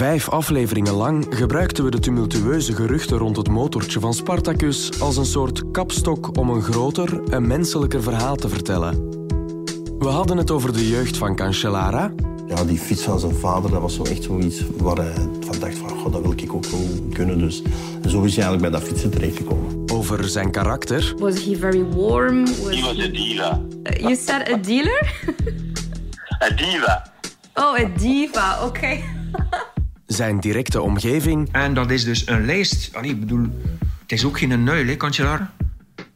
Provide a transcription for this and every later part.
Vijf afleveringen lang gebruikten we de tumultueuze geruchten rond het motortje van Spartacus als een soort kapstok om een groter en menselijker verhaal te vertellen. We hadden het over de jeugd van Cancellara, Ja, die fiets van zijn vader, dat was zo echt zoiets waar hij van dacht van, "Goh, dat wil ik ook wel kunnen. Dus en zo is hij eigenlijk bij dat fietsen terechtgekomen. over zijn karakter Was he very warm? Was He was a diva. Uh, you said a dealer? A diva. oh, a diva. Oké. zijn directe omgeving En dat is dus een lijst. Allee, ik bedoel, het is ook geen neul, hè, Cancellara?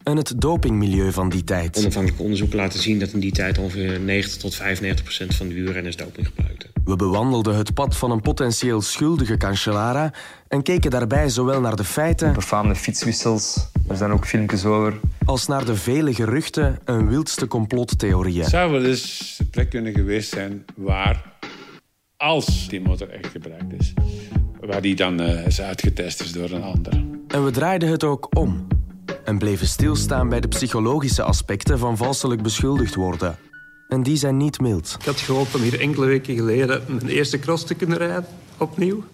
en het dopingmilieu van die tijd. Onafhankelijk onderzoek laten zien dat in die tijd ongeveer 90 tot 95 procent van de wielrenners doping gebruikten. We bewandelden het pad van een potentieel schuldige Cancellara en keken daarbij zowel naar de feiten befaamde fietswissels. Er zijn ook filmpjes over. als naar de vele geruchten en wildste complottheorieën. Het zou wel eens de plek kunnen geweest zijn waar, als die motor echt gebruikt is, waar die dan eh, is uitgetest is door een ander. En we draaiden het ook om en bleven stilstaan bij de psychologische aspecten van valselijk beschuldigd worden. En die zijn niet mild. Ik had gehoopt om hier enkele weken geleden mijn eerste cross te kunnen rijden. Opnieuw.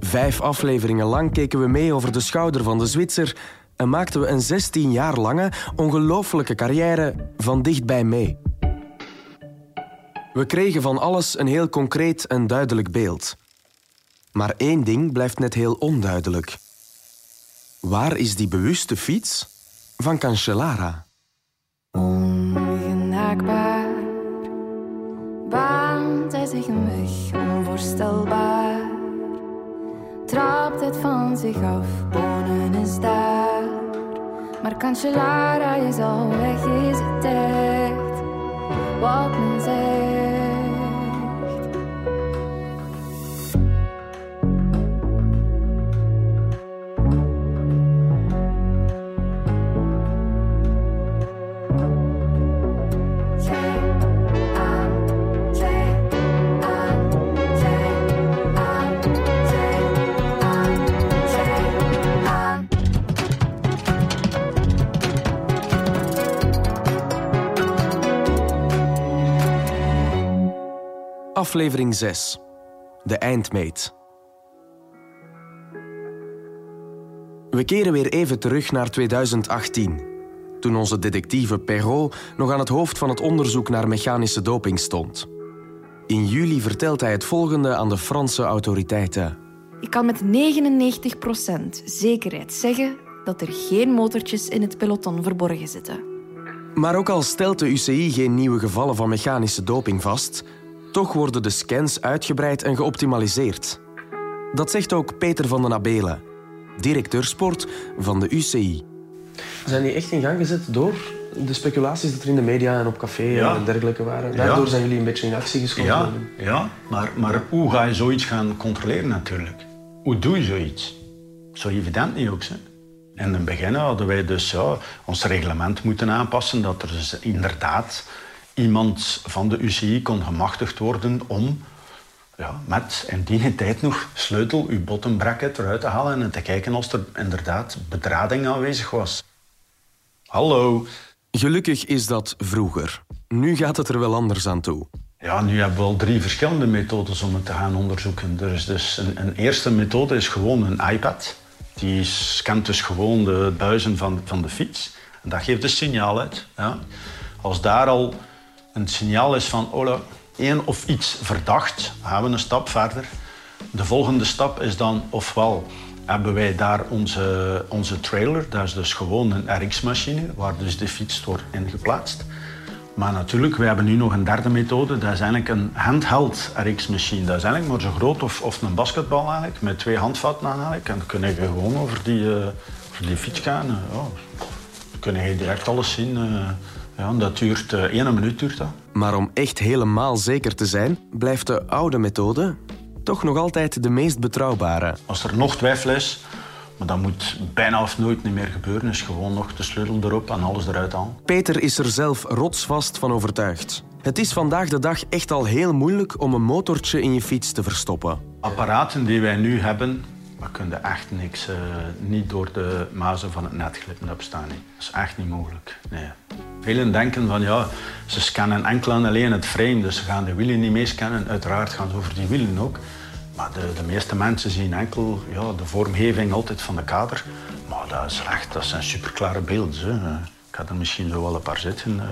Vijf afleveringen lang keken we mee over de schouder van de Zwitser en maakten we een 16 jaar lange, ongelooflijke carrière van dichtbij mee. We kregen van alles een heel concreet en duidelijk beeld. Maar één ding blijft net heel onduidelijk. Waar is die bewuste fiets van Cancellara? Ongenaakbaar baant hij zich een weg, onvoorstelbaar. Trapt het van zich af, wonen is daar. Maar Cancellara is al weg, is het echt wat men Aflevering 6. De eindmeet. We keren weer even terug naar 2018. Toen onze detectieve Perrault nog aan het hoofd van het onderzoek naar mechanische doping stond. In juli vertelt hij het volgende aan de Franse autoriteiten. Ik kan met 99% zekerheid zeggen dat er geen motortjes in het peloton verborgen zitten. Maar ook al stelt de UCI geen nieuwe gevallen van mechanische doping vast, toch worden de scans uitgebreid en geoptimaliseerd. Dat zegt ook Peter van den Abelen, directeur sport van de UCI. Zijn die echt in gang gezet door de speculaties dat er in de media en op café Ja. en dergelijke waren? Daardoor Ja. zijn jullie een beetje in actie geschoten. Ja, ja maar, maar hoe ga je zoiets gaan controleren natuurlijk? Hoe doe je zoiets? Zo evident niet ook. Hè? In het begin hadden wij dus ja, ons reglement moeten aanpassen dat er dus inderdaad iemand van de UCI kon gemachtigd worden om ja, met in die tijd nog sleutel uw bottom bracket eruit te halen en te kijken of er inderdaad bedrading aanwezig was. Hallo. Gelukkig is dat vroeger. Nu gaat het er wel anders aan toe. Ja, nu hebben we al drie verschillende methodes om het te gaan onderzoeken. Er is dus een, een eerste methode is gewoon een iPad. Die scant dus gewoon de buizen van, van de fiets. En dat geeft een signaal uit. Ja. Als daar al een signaal is van oh, één of iets verdacht, gaan we een stap verder. De volgende stap is dan ofwel hebben wij daar onze, onze trailer, dat is dus gewoon een RX-machine, waar dus de fiets wordt in geplaatst. Maar natuurlijk, we hebben nu nog een derde methode. Dat is eigenlijk een handheld RX-machine. Dat is eigenlijk maar zo groot of, of een basketbal eigenlijk, met twee handvatten eigenlijk. En dan kun je gewoon over die, eh, over die fiets gaan. ja. Dan kun je direct alles zien. eh. Ja, dat duurt eh één minuut. Duurt dat. Maar om echt helemaal zeker te zijn, blijft de oude methode toch nog altijd de meest betrouwbare. Als er nog twijfel is, maar dat moet bijna of nooit niet meer gebeuren, is gewoon nog de sleutel erop en alles eruit halen. Peter is er zelf rotsvast van overtuigd. Het is vandaag de dag echt al heel moeilijk om een motortje in je fiets te verstoppen. Apparaten die wij nu hebben, we kunnen echt niks, eh, niet door de mazen van het net glippen. Niet. Dat is echt niet mogelijk. Nee. Velen denken van ja, ze scannen enkel en alleen het frame, dus ze gaan de wielen niet mee scannen. Uiteraard gaan ze over die wielen ook. Maar de, de meeste mensen zien enkel ja, de vormgeving altijd van de kader. Maar dat is echt, dat zijn superklare beelden. Hè. Ik had er misschien zo wel een paar zitten. Uh.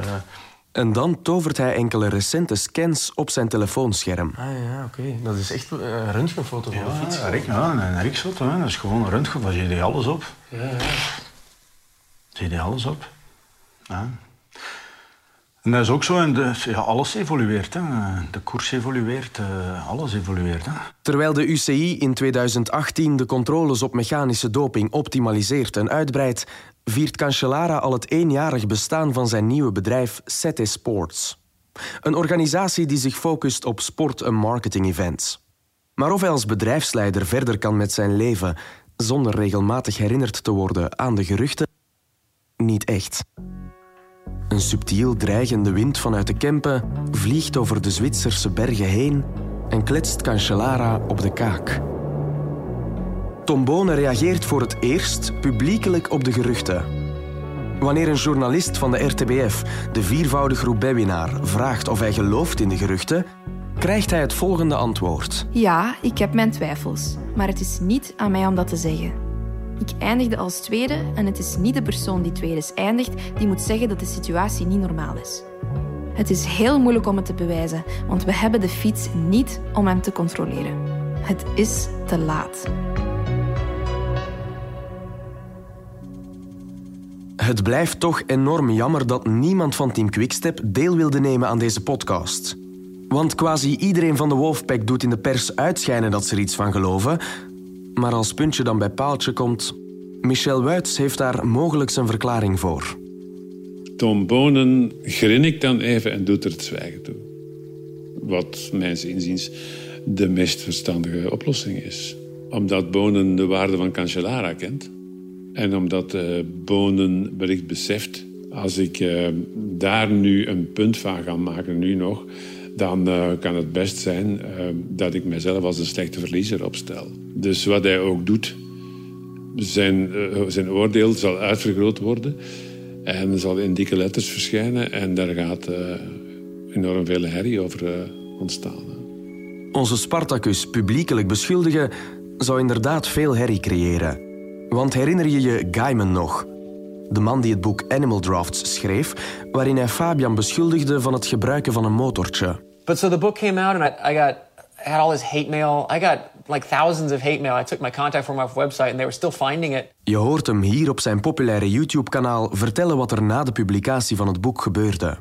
En dan tovert hij enkele recente scans op zijn telefoonscherm. Ah ja, oké. Okay. Dat is echt een röntgenfoto van ja, de fiets. Ja, een riksfoto. Dat is gewoon een röntgen. Daar zie je alles op. Ja, ja. Zie je alles op. Ja. En dat is ook zo, en de, ja, alles evolueert. Hè. De koers evolueert, uh, alles evolueert. Hè. Terwijl de UCI in 2018 de controles op mechanische doping optimaliseert en uitbreidt, viert Cancellara al het eenjarig bestaan van zijn nieuwe bedrijf Sete Sports. Een organisatie die zich focust op sport- en marketing-events. Maar of hij als bedrijfsleider verder kan met zijn leven zonder regelmatig herinnerd te worden aan de geruchten? Niet echt. Een subtiel dreigende wind vanuit de Kempen vliegt over de Zwitserse bergen heen en kletst Cancellara op de kaak. Tom Bonen reageert voor het eerst publiekelijk op de geruchten. Wanneer een journalist van de RTBF de viervoudig Roubaix-winnaar vraagt of hij gelooft in de geruchten, krijgt hij het volgende antwoord. Ja, ik heb mijn twijfels, maar het is niet aan mij om dat te zeggen. Ik eindigde als tweede en het is niet de persoon die tweede eindigt die moet zeggen dat de situatie niet normaal is. Het is heel moeilijk om het te bewijzen, want we hebben de fiets niet om hem te controleren. Het is te laat. Het blijft toch enorm jammer dat niemand van Team Quickstep deel wilde nemen aan deze podcast. Want quasi iedereen van de Wolfpack doet in de pers uitschijnen dat ze er iets van geloven, maar als puntje dan bij paaltje komt, Michel Wuits heeft daar mogelijk zijn verklaring voor. Tom Bonen grinnikt dan even en doet er het zwijgen toe. Wat mijns inziens de meest verstandige oplossing is. Omdat Bonen de waarde van Cancellara kent. En omdat uh, Bonen wellicht beseft... als ik uh, daar nu een punt van ga maken, nu nog dan uh, kan het best zijn dat ik mezelf als een slechte verliezer opstel. Dus wat hij ook doet, zijn, zijn oordeel zal uitvergroot worden en zal in dikke letters verschijnen en daar gaat enorm veel herrie over ontstaan. Onze Spartacus publiekelijk beschuldigen zou inderdaad veel herrie creëren. Want herinner je je Gaiman nog? de man die het boek Animal Drafts schreef, waarin hij Fabian beschuldigde van het gebruiken van een motortje. But so the book came out and I, I got I had all this hate mail. I got like thousands of hate mail. I took my contact form off website and they were still finding it. Je hoort hem hier op zijn populaire YouTube-kanaal vertellen wat er na de publicatie van het boek gebeurde.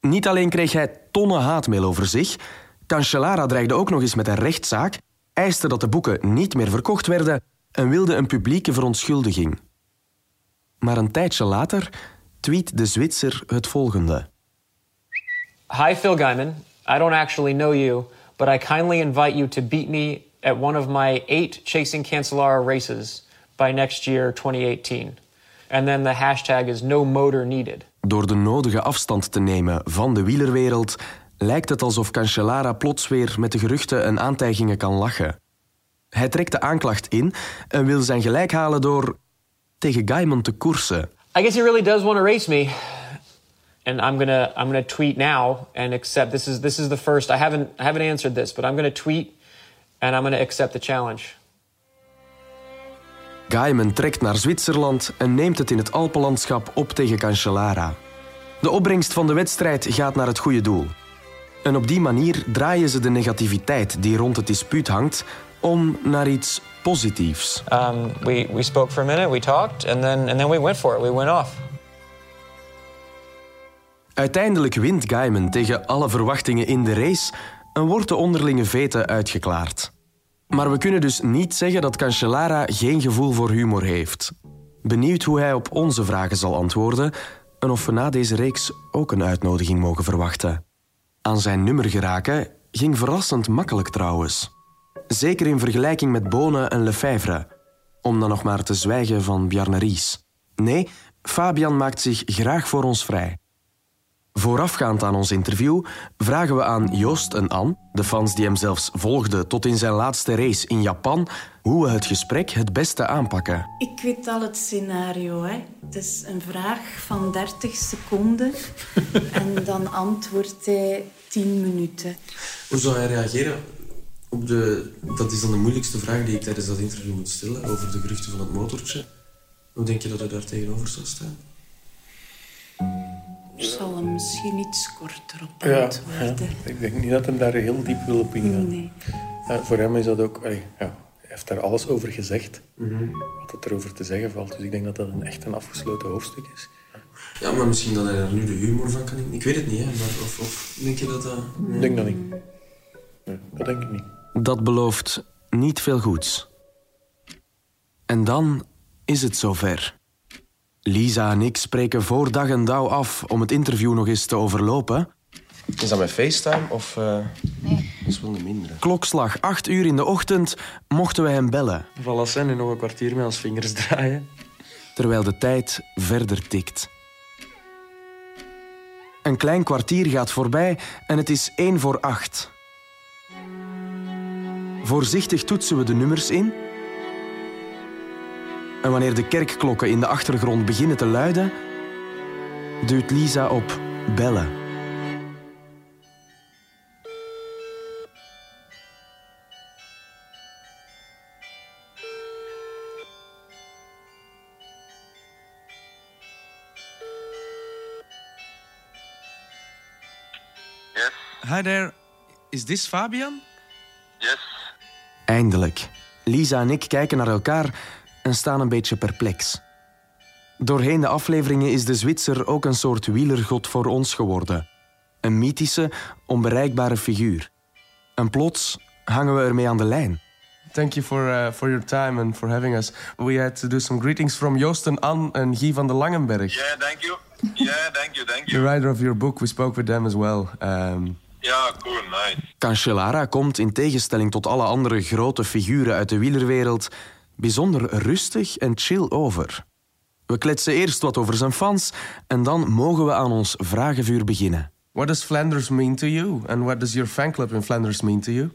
Niet alleen kreeg hij tonnen haatmail over zich, Cancellara dreigde ook nog eens met een rechtszaak, eiste dat de boeken niet meer verkocht werden en wilde een publieke verontschuldiging. Maar een tijdje later tweet de Zwitser het volgende. Hi Phil Guyman, I don't actually know you, but I kindly invite you to beat me at one of my eight Chasing Cancellara races by next year 2018. And then the hashtag is no motor needed. Door de nodige afstand te nemen van de wielerwereld lijkt het alsof Cancellara plots weer met de geruchten en aantijgingen kan lachen. Hij trekt de aanklacht in en wil zijn gelijk halen door tegen Gaiman te koersen. I guess he really does want to race me. And I'm gonna I'm gonna tweet now and accept this is this is the first I haven't I haven't answered this, but I'm gonna tweet and I'm gonna accept the challenge. Gaiman trekt naar Zwitserland en neemt het in het Alpenlandschap op tegen Cancellara. De opbrengst van de wedstrijd gaat naar het goede doel. En op die manier draaien ze de negativiteit die rond het dispuut hangt om naar iets positiefs. Um, we, we spoke for a minute, we talked, and then, and then we went for it. We went off. Uiteindelijk wint Gaiman tegen alle verwachtingen in de race en wordt de onderlinge vete uitgeklaard. Maar we kunnen dus niet zeggen dat Cancellara geen gevoel voor humor heeft. Benieuwd hoe hij op onze vragen zal antwoorden en of we na deze reeks ook een uitnodiging mogen verwachten. Aan zijn nummer geraken ging verrassend makkelijk trouwens. Zeker in vergelijking met Bonen en Lefebvre. Om dan nog maar te zwijgen van Bjarne Ries. Nee, Fabian maakt zich graag voor ons vrij. Voorafgaand aan ons interview vragen we aan Joost en Anne, de fans die hem zelfs volgden tot in zijn laatste race in Japan, hoe we het gesprek het beste aanpakken. Ik weet al het scenario. Hè. Het is een vraag van 30 seconden en dan antwoordt hij 10 minuten. Hoe zou hij reageren Op de, dat is dan de moeilijkste vraag die ik tijdens dat interview moet stellen over de geruchten van het motortje. Hoe denk je dat hij daar tegenover zou staan? Ik zal hem misschien iets korter op Ja, antwoorden. ja, ik denk niet dat hem daar heel diep wil op ingaan. Nee. Ja, voor hem is dat ook... allee, ja, hij heeft daar alles over gezegd, Mhm. wat het erover te zeggen valt. Dus ik denk dat dat een echt een afgesloten hoofdstuk is. Ja, maar misschien dat hij daar nu de humor van kan in. Ik weet het niet, hè. Maar of, of denk je dat dat... Ik denk dat niet. Nee, dat denk ik niet. Dat belooft niet veel goeds. En dan is het zover. Lisa en ik spreken voor dag en dauw af om het interview nog eens te overlopen. Is dat met FaceTime of... eh Nee. Dat is wel mindere. Klokslag 8 uur in de ochtend mochten we hem bellen, Voilà, en nog een kwartier met ons vingers draaien. terwijl de tijd verder tikt. Een klein kwartier gaat voorbij en het is 1 voor 8. Voorzichtig toetsen we de nummers in. En wanneer de kerkklokken in de achtergrond beginnen te luiden, duwt Lisa op bellen. Yes. Hi there, is this Fabian? Yes. Eindelijk. Lisa en ik kijken naar elkaar en staan een beetje perplex. Doorheen de afleveringen is de Zwitser ook een soort wielergod voor ons geworden. Een mythische, onbereikbare figuur. En plots hangen we ermee aan de lijn. Thank you for, uh, for your time and for having us. We had to do some greetings from Joost en Anne en Guy van de Langenberg. Yeah, thank you. Yeah, thank you, thank The you. writer of your book, we spoke with them as well. Um, Yeah, cool, nice. Cancellara komt, in tegenstelling tot alle andere grote figuren uit de wielerwereld, bijzonder rustig en chill over. We kletsen eerst wat over zijn fans en dan mogen we aan ons vragenvuur beginnen. what does Flanders mean to you? And what does your fan club in Flanders mean to you?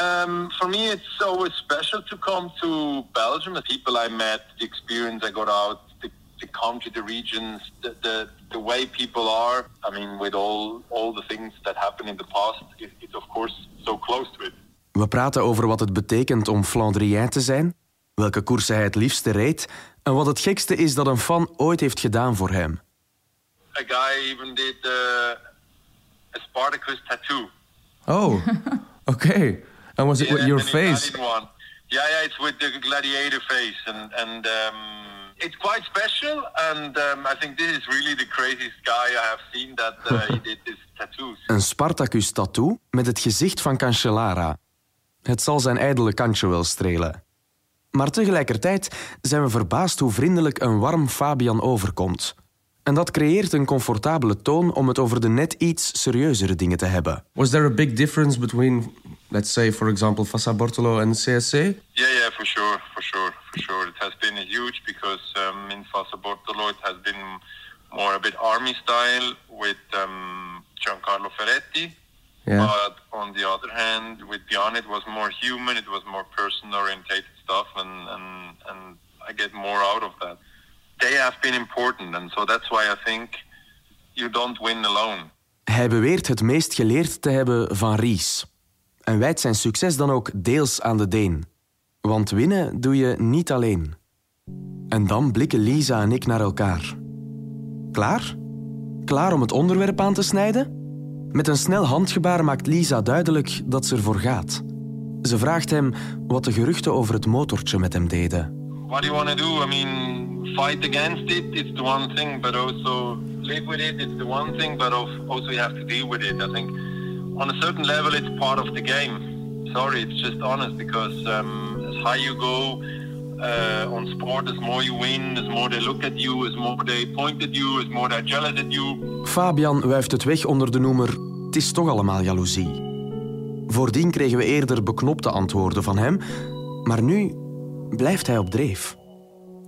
Um, for me, it's always special to come to Belgium. The people I met, the experience I got out, the, country, the regions, the, the, the way people are. I mean, with all, all the things that happened in the past, it, it's of course so close to it. We praten over wat het betekent om Flandrien te zijn, welke koersen hij het liefste reed en wat het gekste is dat een fan ooit heeft gedaan voor hem. A guy even did uh, a Spartacus tattoo. Oh, okay. And was it with your face? Yeah, yeah, it's with the gladiator face, and and um, it's quite special. And um, I think this is really the craziest guy I have seen that uh, he did this tattoos. Een Spartacus-tattoo met het gezicht van Cancellara. Het zal zijn ijdele kantje wel strelen. Maar tegelijkertijd zijn we verbaasd hoe vriendelijk en warm Fabian overkomt. En dat creëert een comfortabele toon om het over de net iets serieuzere dingen te hebben. Was there a big difference between, let's say, for example, Fassa Bortolo and CSC? Yeah, yeah, for sure, for sure, for sure. It has been huge because um, in Fassa Bortolo it has been more a bit army style with um, Giancarlo Ferretti. Yeah. But on the other hand, with Bjorn, it was more human. It was more person-orientated stuff, and, and and I get more out of that. Have been important, and so that's why I think you don't win alone. Hij beweert het meest geleerd te hebben van Ries. En wijt zijn succes dan ook deels aan de Deen. Want winnen doe je niet alleen. En dan blikken Lisa en ik naar elkaar. Klaar? Klaar om het onderwerp aan te snijden? Met een snel handgebaar maakt Lisa duidelijk dat ze ervoor gaat. Ze vraagt hem wat de geruchten over het motortje met hem deden. What do you want to do? I mean, fight against it. It's the one thing, but also live with it. It's the one thing, but also you have to deal with it. I think on a certain level, it's part of the game. Sorry, it's just honest because um, as high you go uh, on sport, as more you win, as more they look at you, as more they point at you, as more they're jealous at you. Fabian wuift het weg onder de noemer Het is toch allemaal jaloezie. Voordien kregen we eerder beknopte antwoorden van hem, maar nu blijft hij op dreef.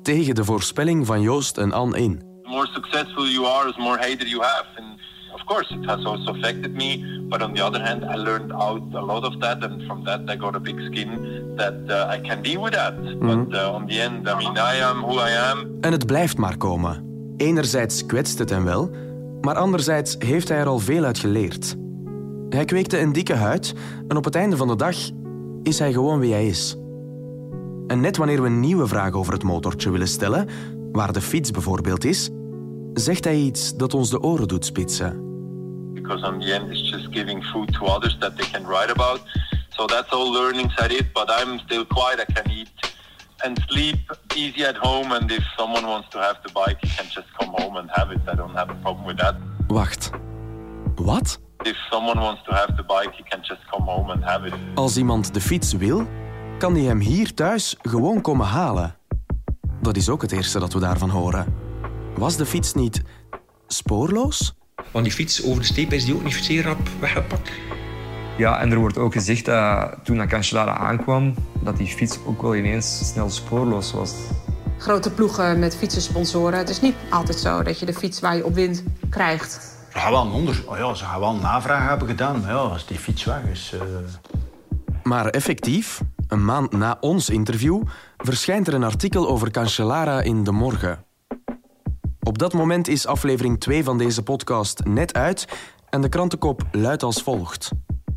Tegen de voorspelling van Joost en Anne in. The more successful you are, as more hatred you have. And of course, it has also affected me. But on the other hand, I learned out a lot of that, and from that, I got a big skin that uh, I can deal with that. But uh, on the end, I mean, I am who I am. En het blijft maar komen. Enerzijds kwetst het hem wel, maar anderzijds heeft hij er al veel uit geleerd. Hij kweekte een dikke huid en op het einde van de dag is hij gewoon wie hij is. En net wanneer we een nieuwe vraag over het motortje willen stellen, waar de fiets bijvoorbeeld is, zegt hij iets dat ons de oren doet spitsen. Because in the end it's just giving food to others that they can write about. So that's all learnings I did, but I'm still quiet. I can eat and sleep easy at home and if someone wants to have the bike, he can just come home and have it. I don't have a problem with that. Wacht. Wat? If someone wants to have the bike, he can just come home and have it. Als iemand de fiets wil, kan hij hem hier thuis gewoon komen halen. Dat is ook het eerste dat we daarvan horen. Was de fiets niet spoorloos? Want die fiets over de steep is die ook niet zeer rap weggepakt. Ja, en er wordt ook gezegd dat toen dat Cancellara aankwam, dat die fiets ook wel ineens snel spoorloos was. Grote ploegen met fietsensponsoren. Het is niet altijd zo dat je de fiets waar je op wint krijgt. Ze gaan wel een onder... oh ja, ze gaan wel een navraag hebben gedaan. Maar ja, als die fiets weg is... eh, Maar effectief, een maand na ons interview, verschijnt er een artikel over Cancellara in De Morgen. Op dat moment is aflevering 2 van deze podcast net uit en de krantenkop luidt als volgt.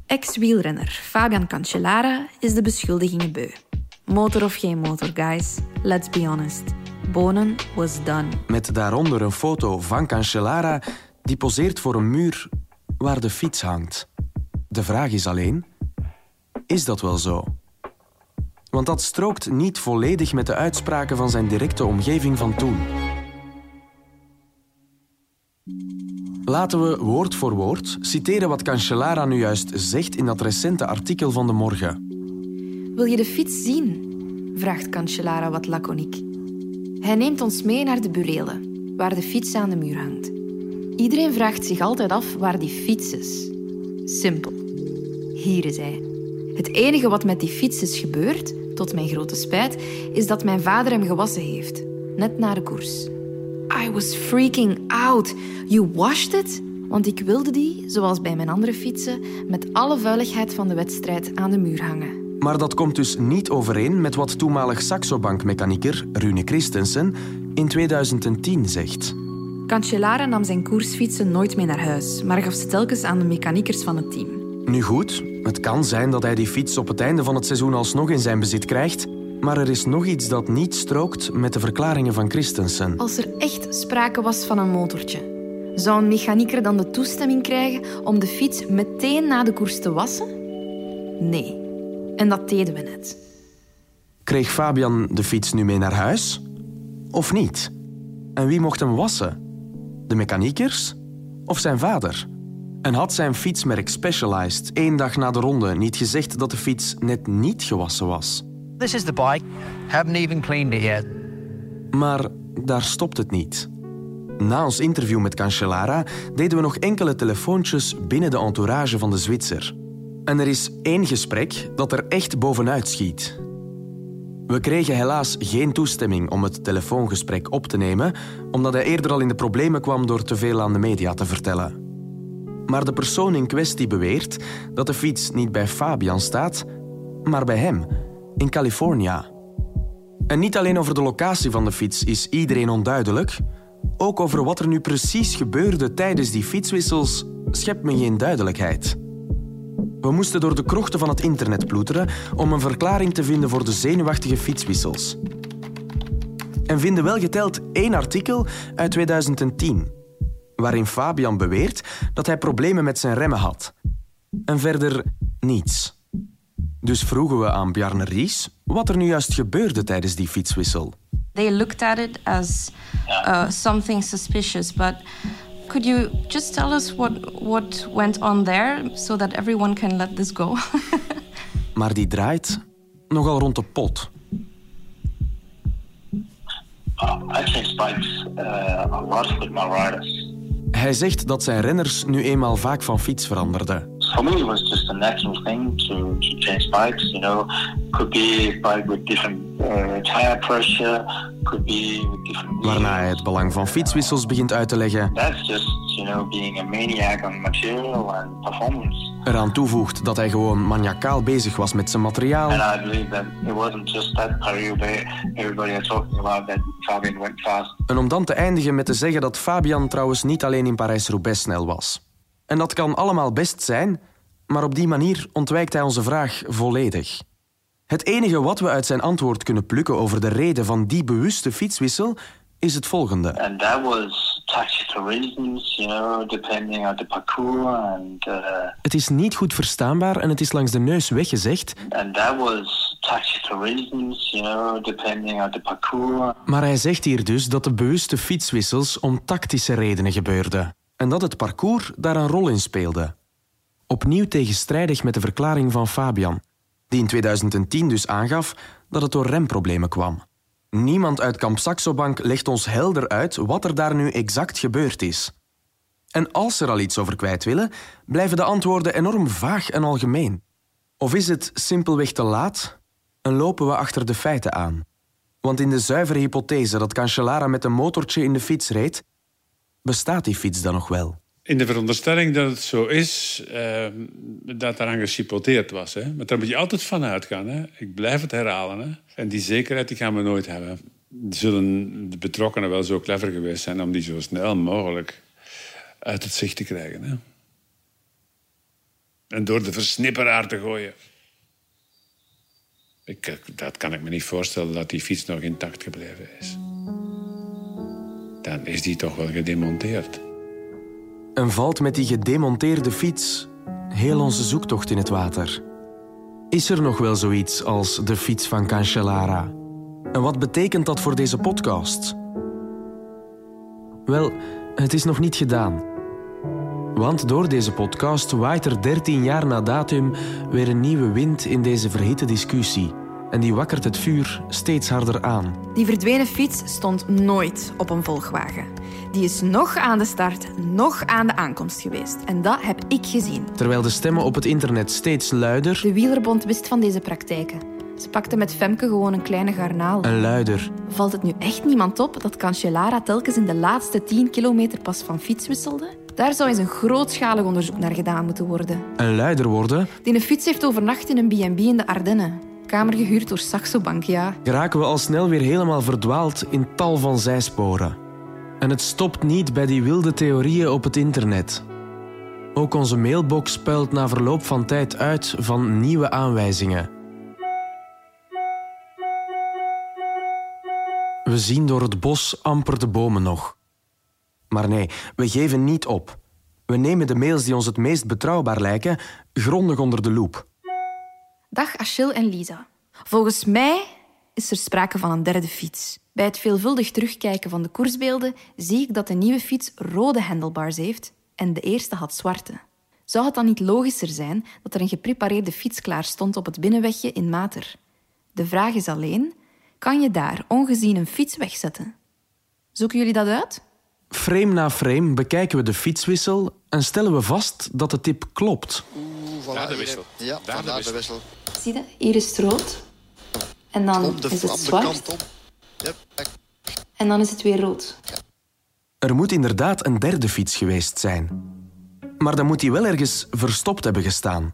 Ex-wielrenner Fabian Cancellara is de beschuldigingen beu. Motor of geen motor, guys. Let's be honest. Bonen was done. Met daaronder een foto van Cancellara die poseert voor een muur waar de fiets hangt. De vraag is alleen, is dat wel zo? Want dat strookt niet volledig met de uitspraken van zijn directe omgeving van toen. Laten we woord voor woord citeren wat Cancellara nu juist zegt in dat recente artikel van De Morgen. Wil je de fiets zien? vraagt Cancellara wat laconiek. Hij neemt ons mee naar de burelen, waar de fiets aan de muur hangt. Iedereen vraagt zich altijd af waar die fiets is. Simpel. Hier is hij. Het enige wat met die fiets is gebeurd, tot mijn grote spijt, is dat mijn vader hem gewassen heeft. Net na de koers. I was freaking out. You washed it? Want ik wilde die, zoals bij mijn andere fietsen, met alle vuiligheid van de wedstrijd aan de muur hangen. Maar dat komt dus niet overeen met wat toenmalig saxobankmechanieker Rune Christensen in 2010 zegt. Cancellara nam zijn koersfietsen nooit mee naar huis, maar gaf ze telkens aan de mechaniekers van het team. Nu goed, het kan zijn dat hij die fiets op het einde van het seizoen alsnog in zijn bezit krijgt, maar er is nog iets dat niet strookt met de verklaringen van Christensen. Als er echt sprake was van een motortje, zou een mechanieker dan de toestemming krijgen om de fiets meteen na de koers te wassen? Nee. En dat deden we net. Kreeg Fabian de fiets nu mee naar huis? Of niet? En wie mocht hem wassen? De mechaniekers? Of zijn vader? En had zijn fietsmerk Specialized één dag na de ronde niet gezegd dat de fiets net niet gewassen was? This is the bike. Haven't even cleaned it yet. Maar daar stopt het niet. Na ons interview met Cancellara deden we nog enkele telefoontjes binnen de entourage van de Zwitser. En er is één gesprek dat er echt bovenuit schiet. We kregen helaas geen toestemming om het telefoongesprek op te nemen, omdat hij eerder al in de problemen kwam door te veel aan de media te vertellen. Maar de persoon in kwestie beweert dat de fiets niet bij Fabian staat, maar bij hem, in California. En niet alleen over de locatie van de fiets is iedereen onduidelijk, ook over wat er nu precies gebeurde tijdens die fietswissels schept men geen duidelijkheid. We moesten door de krochten van het internet ploeteren om een verklaring te vinden voor de zenuwachtige fietswissels. En vinden wel geteld één artikel uit 2010, waarin Fabian beweert dat hij problemen met zijn remmen had. En verder niets. Dus vroegen we aan Bjarne Ries wat er nu juist gebeurde tijdens die fietswissel. They looked at it as uh, something suspicious, but could you just tell us what, what went on there so that everyone can let this go? Maar die draait nogal rond de pot. Uh, I change bikes uh, a lot with my riders. Hij zegt dat zijn renners nu eenmaal vaak van fiets veranderden. For me, it was just a natural thing to, to change bikes. You know, could be a bike with different uh, tire pressure, Waarna hij het belang van fietswissels begint uit te leggen. That's just you know being a maniac on material and performance. Eraan toevoegt dat hij gewoon maniacaal bezig was met zijn materiaal. And I believe that it wasn't just that career, but everybody was talking about that Fabian went fast. En om dan te eindigen met te zeggen dat Fabian trouwens niet alleen in Parijs-Roubaix snel was. En dat kan allemaal best zijn, Maar op die manier ontwijkt hij onze vraag volledig. Het enige wat we uit zijn antwoord kunnen plukken over de reden van die bewuste fietswissel is het volgende. And that was tactical reasons, you know, depending on the parcours and uh, Het is niet goed verstaanbaar en het is langs de neus weggezegd, and that was tactical reasons, you know, depending on the parcours. maar hij zegt hier dus dat de bewuste fietswissels om tactische redenen gebeurden en dat het parcours daar een rol in speelde. Opnieuw tegenstrijdig met de verklaring van Fabian, die in 2010 dus aangaf dat het door remproblemen kwam. Niemand uit Kamp Saxobank legt ons helder uit wat er daar nu exact gebeurd is. En als ze er al iets over kwijt willen, blijven de antwoorden enorm vaag en algemeen. Of is het simpelweg te laat en lopen we achter de feiten aan? Want in de zuivere hypothese dat Cancellara met een motortje in de fiets reed, bestaat die fiets dan nog wel? In de veronderstelling dat het zo is, eh, dat daaraan gechipoteerd was. Hè? Maar daar moet je altijd van uitgaan. Hè? Ik blijf het herhalen. Hè? En die zekerheid die gaan we nooit hebben. Zullen de betrokkenen wel zo clever geweest zijn om die zo snel mogelijk uit het zicht te krijgen. Hè? En door de versnipperaar te gooien. Ik, eh, dat kan ik me niet voorstellen dat die fiets nog intact gebleven is. Dan is die toch wel gedemonteerd. En valt met die gedemonteerde fiets heel onze zoektocht in het water? Is er nog wel zoiets als de fiets van Cancellara? En wat betekent dat voor deze podcast? Wel, het is nog niet gedaan. Want door deze podcast waait er 13 jaar na datum weer een nieuwe wind in deze verhitte discussie. En die wakkert het vuur steeds harder aan. Die verdwenen fiets stond nooit op een volgwagen. Die is nog aan de start, nog aan de aankomst geweest. En dat heb ik gezien. Terwijl de stemmen op het internet steeds luider De Wielerbond wist van deze praktijken. Ze pakte met Femke gewoon een kleine garnaal. en luider Valt het nu echt niemand op dat Cancellara telkens in de laatste 10 kilometer pas van fiets wisselde? Daar zou eens een grootschalig onderzoek naar gedaan moeten worden. en luider worden, Die een fiets heeft overnacht in een B&B in de Ardennen. Kamer gehuurd door Saxo Bank, ja. geraken we al snel weer helemaal verdwaald in tal van zijsporen. En het stopt niet bij die wilde theorieën op het internet. Ook onze mailbox puilt na verloop van tijd uit van nieuwe aanwijzingen. We zien door het bos amper de bomen nog. Maar nee, we geven niet op. We nemen de mails die ons het meest betrouwbaar lijken grondig onder de loep. Dag Achille en Lisa. Volgens mij is er sprake van een derde fiets. Bij het veelvuldig terugkijken van de koersbeelden zie ik dat de nieuwe fiets rode handlebars heeft en de eerste had zwarte. Zou het dan niet logischer zijn dat er een geprepareerde fiets klaar stond op het binnenwegje in Mater? De vraag is alleen, kan je daar ongezien een fiets wegzetten? Zoeken jullie dat uit? Frame na frame bekijken we de fietswissel en stellen we vast dat de tip klopt. Daar de wissel. Ja, Daar de daar de wissel. wissel. Zie je? Hier is het rood. En dan Op de, is het op de zwart. kant op. Yep. En dan is het weer rood. Er moet inderdaad een derde fiets geweest zijn. Maar dan moet die wel ergens verstopt hebben gestaan.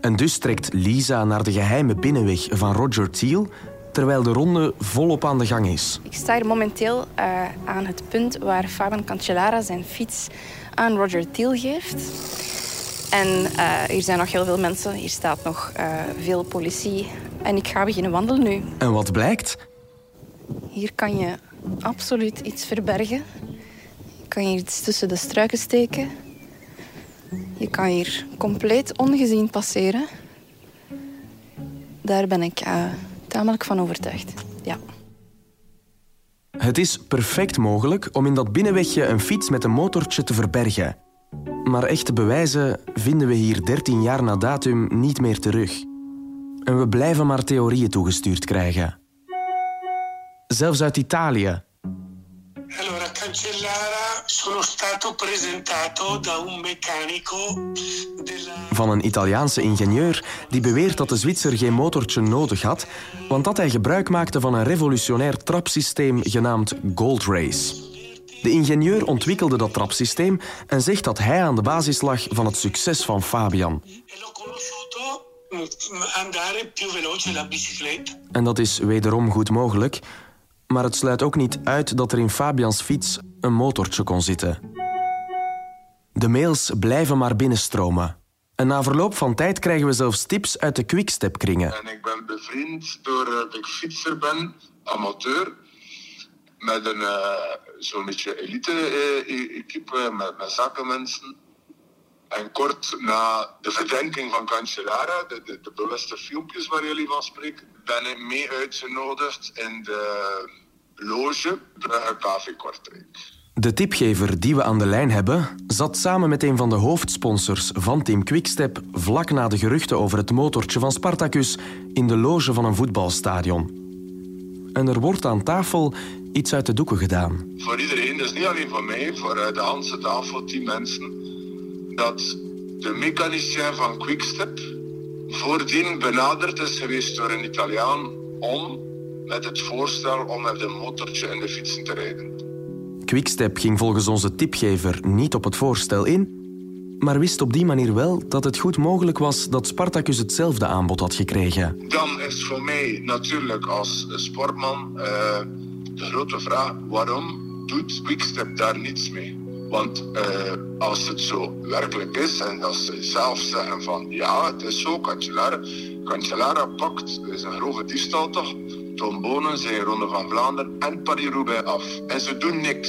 En dus trekt Lisa naar de geheime binnenweg van Roger Thiel, terwijl de ronde volop aan de gang is. Ik sta hier momenteel eh, aan het punt waar Fabian Cancellara zijn fiets aan Roger Thiel geeft. En eh, hier zijn nog heel veel mensen. Hier staat nog eh, veel politie. En ik ga beginnen wandelen nu. En wat blijkt? Hier kan je absoluut iets verbergen. Je kan hier iets tussen de struiken steken. Je kan hier compleet ongezien passeren. Daar ben ik tamelijk van overtuigd. Ja. Het is perfect mogelijk om in dat binnenwegje een fiets met een motortje te verbergen. Maar echte bewijzen vinden we hier 13 jaar na datum niet meer terug. En we blijven maar theorieën toegestuurd krijgen. Zelfs uit Italië, Allora, Cancellara sono stato presentato da un meccanico della... van een Italiaanse ingenieur die beweert dat de Zwitser geen motortje nodig had, want dat hij gebruik maakte van een revolutionair trapsysteem genaamd Gold Race. De ingenieur ontwikkelde dat trapsysteem en zegt dat hij aan de basis lag van het succes van Fabian. Mm, la bicicletta. En dat is wederom goed mogelijk, maar het sluit ook niet uit dat er in Fabians fiets een motortje kon zitten. De mails blijven maar binnenstromen. En na verloop van tijd krijgen we zelfs tips uit de quickstep-kringen. En ik ben bevriend doordat ik fietser ben, amateur. Met een uh, zo'n beetje elite-equipe, met, met zakenmensen. En kort na de verdenking van Cancellara, de, de, de bewuste filmpjes waar jullie van spreken, ben ik mee uitgenodigd in de loge Brugge KV Kortrijk. De tipgever die we aan de lijn hebben, zat samen met een van de hoofdsponsors van Team Quickstep vlak na de geruchten over het motortje van Spartacus in de loge van een voetbalstadion. En er wordt aan tafel iets uit de doeken gedaan. Voor iedereen, dus niet alleen voor mij, voor de hele tafel, tien mensen, dat de mechanicien van Quickstep voordien benaderd is geweest door een Italiaan om met het voorstel om met een motortje in de fietsen te rijden. Quickstep ging volgens onze tipgever niet op het voorstel in, maar wist op die manier wel dat het goed mogelijk was dat Spartacus hetzelfde aanbod had gekregen. Dan is voor mij natuurlijk als sportman uh, de grote vraag: waarom doet Quickstep daar niets mee? Want uh, als het zo werkelijk is en als ze zelf zeggen van ja, het is zo, Cancellara, Cancellara pakt, is een grove diefstal toch? Tom Bonen zijn Ronde van Vlaanderen en Paris-Roubaix af. En ze doen niks.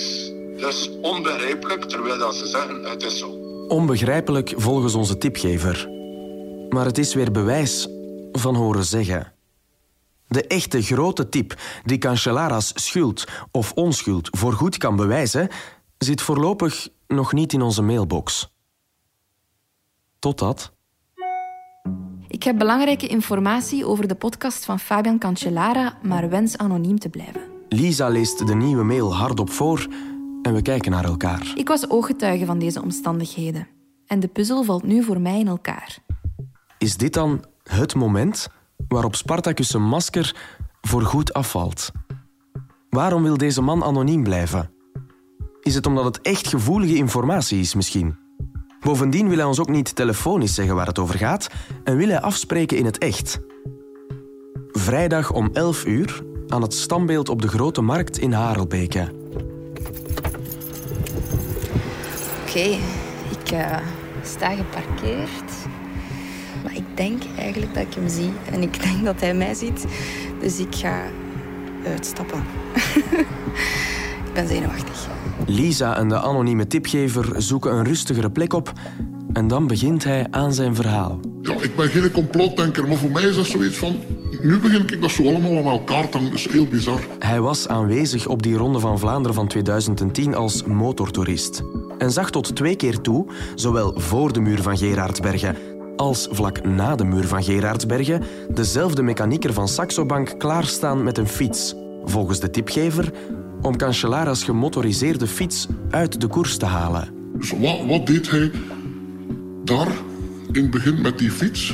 Is onbegrijpelijk, terwijl dat ze zeggen het is zo. Onbegrijpelijk volgens onze tipgever. Maar het is weer bewijs van horen zeggen. De echte grote tip die Cancellara's schuld of onschuld voorgoed kan bewijzen, zit voorlopig nog niet in onze mailbox. Totdat. Ik heb belangrijke informatie over de podcast van Fabian Cancellara, maar wens anoniem te blijven. Lisa leest de nieuwe mail hardop voor en we kijken naar elkaar. Ik was ooggetuige van deze omstandigheden. En de puzzel valt nu voor mij in elkaar. Is dit dan het moment waarop Spartacus' masker voorgoed afvalt? Waarom wil deze man anoniem blijven? Is het omdat het echt gevoelige informatie is misschien? Bovendien wil hij ons ook niet telefonisch zeggen waar het over gaat en wil hij afspreken in het echt. Vrijdag om 11 uur aan het standbeeld op de Grote Markt in Harelbeke. Oké, ik uh, sta geparkeerd. Maar ik denk eigenlijk dat ik hem zie. En ik denk dat hij mij ziet. Dus ik ga uitstappen. ik ben zenuwachtig. Lisa en de anonieme tipgever zoeken een rustigere plek op en dan begint hij aan zijn verhaal. Ja, ik ben geen complotdenker, maar voor mij is dat zoiets van... Nu begin ik dat zo allemaal aan elkaar te Dat is heel bizar. Hij was aanwezig op die Ronde van Vlaanderen van 2010 als motortoerist. En zag tot twee keer toe, zowel voor de muur van Gerardsbergen als vlak na de muur van Gerardsbergen, dezelfde mechanieker van Saxo Bank klaarstaan met een fiets. Volgens de tipgever om Cancellara's gemotoriseerde fiets uit de koers te halen. Dus wat, wat deed hij daar in het begin met die fiets?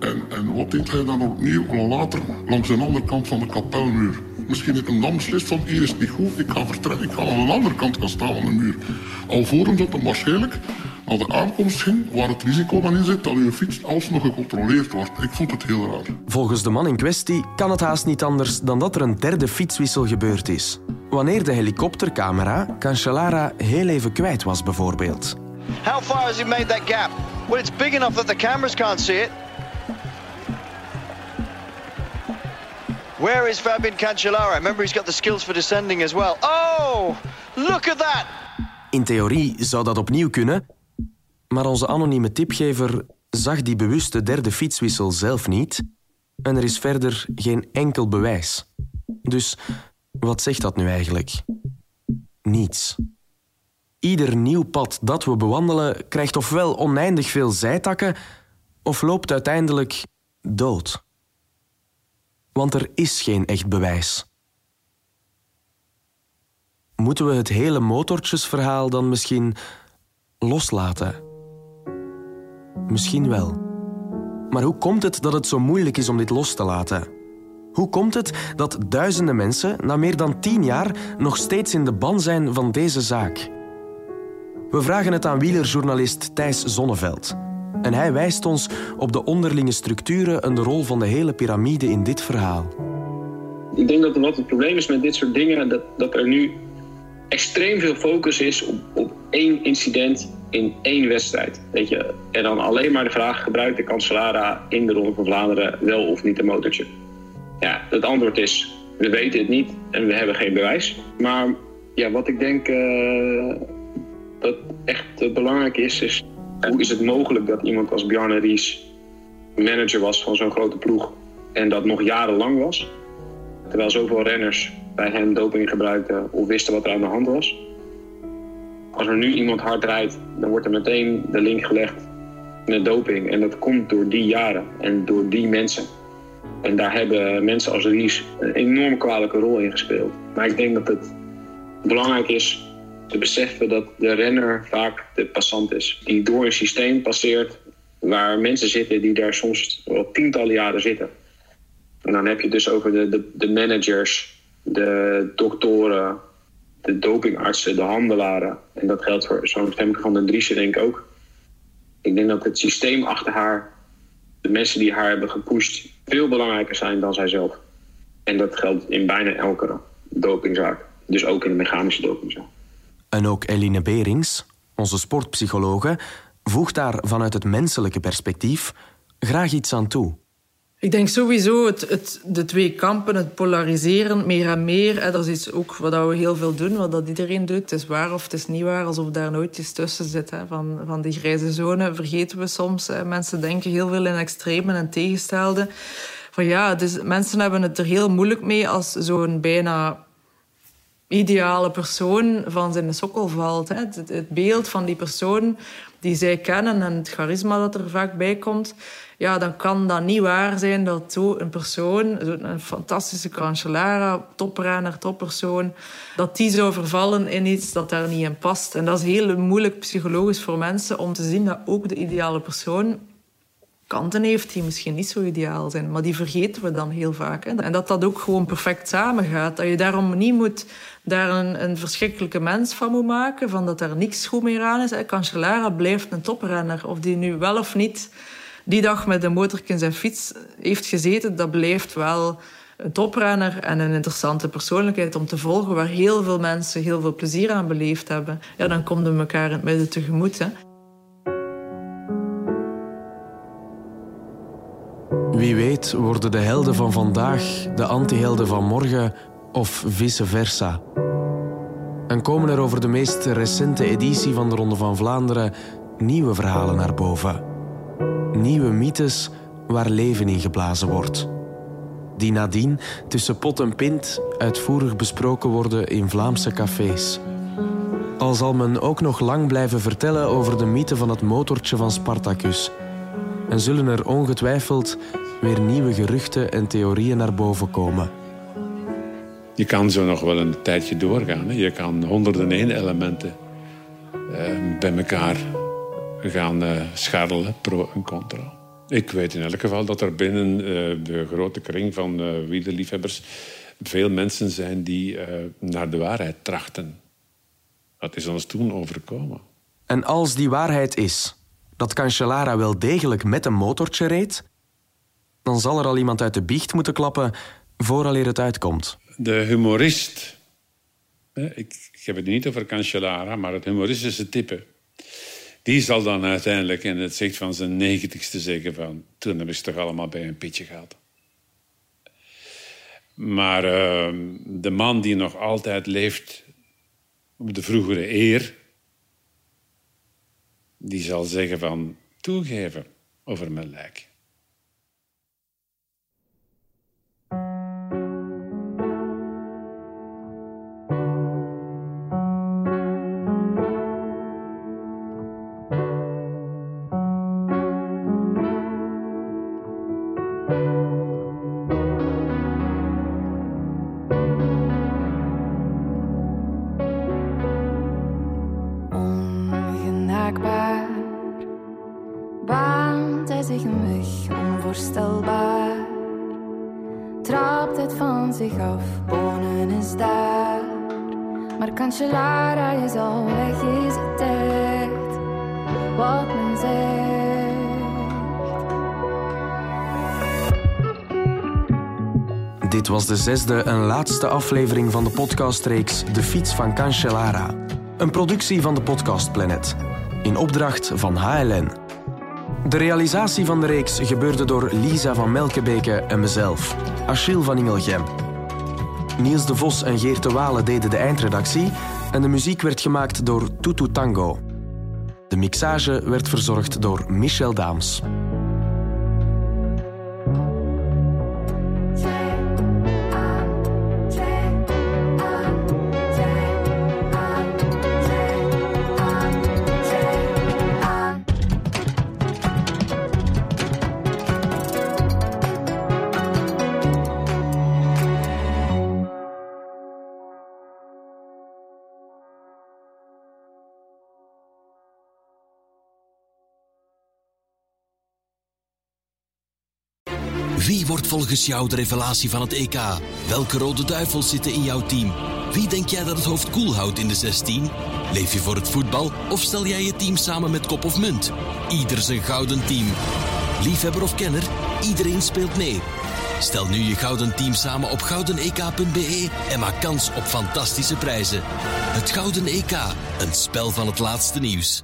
En, en wat deed hij dan opnieuw later langs de andere kant van de kapelmuur? Misschien heeft een dan beslist van hier is het niet goed, ik ga vertrekken, ik ga aan de andere kant gaan staan van de muur. Alvorens dat hem waarschijnlijk naar de aankomst ging, waar het risico dan in zit dat uw fiets alsnog gecontroleerd wordt. Ik vond het heel raar. Volgens de man in kwestie kan het haast niet anders dan dat er een derde fietswissel gebeurd is. Wanneer de helikoptercamera Cancellara heel even kwijt was, bijvoorbeeld. How far has he made that gap? Well, it's big enough that the cameras can't see it. Where is Fabian Cancellara? Remember, he's got the skills for descending as well. Oh, look at that! In theorie zou dat opnieuw kunnen, maar onze anonieme tipgever zag die bewuste derde fietswissel zelf niet en er is verder geen enkel bewijs. Dus wat zegt dat nu eigenlijk? Niets. Ieder nieuw pad dat we bewandelen krijgt ofwel oneindig veel zijtakken of loopt uiteindelijk dood. Want er is geen echt bewijs. Moeten we het hele motortjesverhaal dan misschien loslaten? Misschien wel. Maar hoe komt het dat het zo moeilijk is om dit los te laten? Hoe komt het dat duizenden mensen na meer dan tien jaar nog steeds in de ban zijn van deze zaak? We vragen het aan wielerjournalist Thijs Zonneveld. En hij wijst ons op de onderlinge structuren en de rol van de hele piramide in dit verhaal. Ik denk dat wat het probleem is met dit soort dingen, dat, dat er nu extreem veel focus is op, op één incident in één wedstrijd. Weet je? En dan alleen maar de vraag: gebruikt de Cancellara in de Ronde van Vlaanderen wel of niet een motortje? Ja, het antwoord is: we weten het niet en we hebben geen bewijs. Maar ja, wat ik denk uh, dat echt belangrijk is, is hoe is het mogelijk dat iemand als Bjarne Ries manager was van zo'n grote ploeg en dat nog jarenlang was? Terwijl zoveel renners bij hem doping gebruikten of wisten wat er aan de hand was. Als er nu iemand hard rijdt, dan wordt er meteen de link gelegd met doping. En dat komt door die jaren en door die mensen. En daar hebben mensen als Ries een enorm kwalijke rol in gespeeld. Maar ik denk dat het belangrijk is te beseffen dat de renner vaak de passant is. Die door een systeem passeert waar mensen zitten die daar soms wel tientallen jaren zitten. En dan heb je het dus over de, de, de managers, de doktoren, de dopingartsen, de handelaren. En dat geldt voor zo'n Femke van den Driessen denk ik ook. Ik denk dat het systeem achter haar, de mensen die haar hebben gepusht, veel belangrijker zijn dan zijzelf. En dat geldt in bijna elke dopingzaak. Dus ook in de mechanische dopingzaak. En ook Eline Berings, onze sportpsychologe, voegt daar vanuit het menselijke perspectief graag iets aan toe. Ik denk sowieso het, het, de twee kampen, het polariseren, meer en meer. Hè, dat is iets ook wat we heel veel doen, wat dat iedereen doet. Het is waar of het is niet waar, alsof daar nooit iets tussen zit. Hè. Van, van die grijze zone vergeten we soms. Hè. Mensen denken heel veel in extremen en tegenstelden. Van ja, dus mensen hebben het er heel moeilijk mee als zo'n bijna ideale persoon van zijn sokkel valt. Hè. Het, beeld van die persoon die zij kennen en het charisma dat er vaak bij komt ja, dan kan dat niet waar zijn dat zo'n persoon, zo'n fantastische Cancellara, toprenner, toppersoon, dat die zou vervallen in iets dat daar niet in past. En dat is heel moeilijk psychologisch voor mensen om te zien dat ook de ideale persoon kanten heeft die misschien niet zo ideaal zijn. Maar die vergeten we dan heel vaak. Hè. En dat dat ook gewoon perfect samengaat. Dat je daarom niet moet daar een, een verschrikkelijke mens van moet maken. Van dat er niks goed meer aan is. Cancellara blijft een toprenner. Of die nu wel of niet die dag met een motorkens en zijn fiets heeft gezeten, dat blijft wel een toprenner en een interessante persoonlijkheid om te volgen, waar heel veel mensen heel veel plezier aan beleefd hebben. Ja, dan komen we elkaar in het midden tegemoet. Hè. Wie weet worden de helden van vandaag de antihelden van morgen of vice versa. En komen er over de meest recente editie van de Ronde van Vlaanderen nieuwe verhalen naar boven nieuwe mythes waar leven in geblazen wordt. Die nadien tussen pot en pint uitvoerig besproken worden in Vlaamse cafés. Al zal men ook nog lang blijven vertellen over de mythe van het motortje van Spartacus. En zullen er ongetwijfeld weer nieuwe geruchten en theorieën naar boven komen. Je kan zo nog wel een tijdje doorgaan. Hè? Je kan honderden één elementen uh, bij elkaar gaan uh, scharrelen, pro en contra. Ik weet in elk geval dat er binnen uh, de grote kring van uh, wielerliefhebbers veel mensen zijn die naar de waarheid trachten. Dat is ons toen overkomen. En als die waarheid is dat Cancellara wel degelijk met een motortje reed, dan zal er al iemand uit de biecht moeten klappen vooraleer het uitkomt. De humorist, ik, ik heb het niet over Cancellara, maar het humoristische type die zal dan uiteindelijk in het zicht van zijn negentigste zeggen van... toen hebben ze toch allemaal bij een pitje gehad. Maar uh, de man die nog altijd leeft op de vroegere eer... die zal zeggen van toegeven over mijn lijk. De zesde en laatste aflevering van de podcastreeks De Fiets van Cancellara. Een productie van de Podcast Planet. In opdracht van HLN. De realisatie van de reeks gebeurde door Lisa van Melkebeke en mezelf, Achille van Ingelgem. Niels de Vos en Geert de Walen deden de eindredactie en de muziek werd gemaakt door Tutu Tango. De mixage werd verzorgd door Michel Daams. Volgens jou de revelatie van het EK? Welke rode duivels zitten in jouw team? Wie denk jij dat het hoofd koel houdt in de 16? Leef je voor het voetbal of stel jij je team samen met kop of munt? Ieder zijn gouden team. Liefhebber of kenner, iedereen speelt mee. Stel nu je gouden team samen op goudenek.be en maak kans op fantastische prijzen. Het Gouden EK, een spel van het laatste nieuws.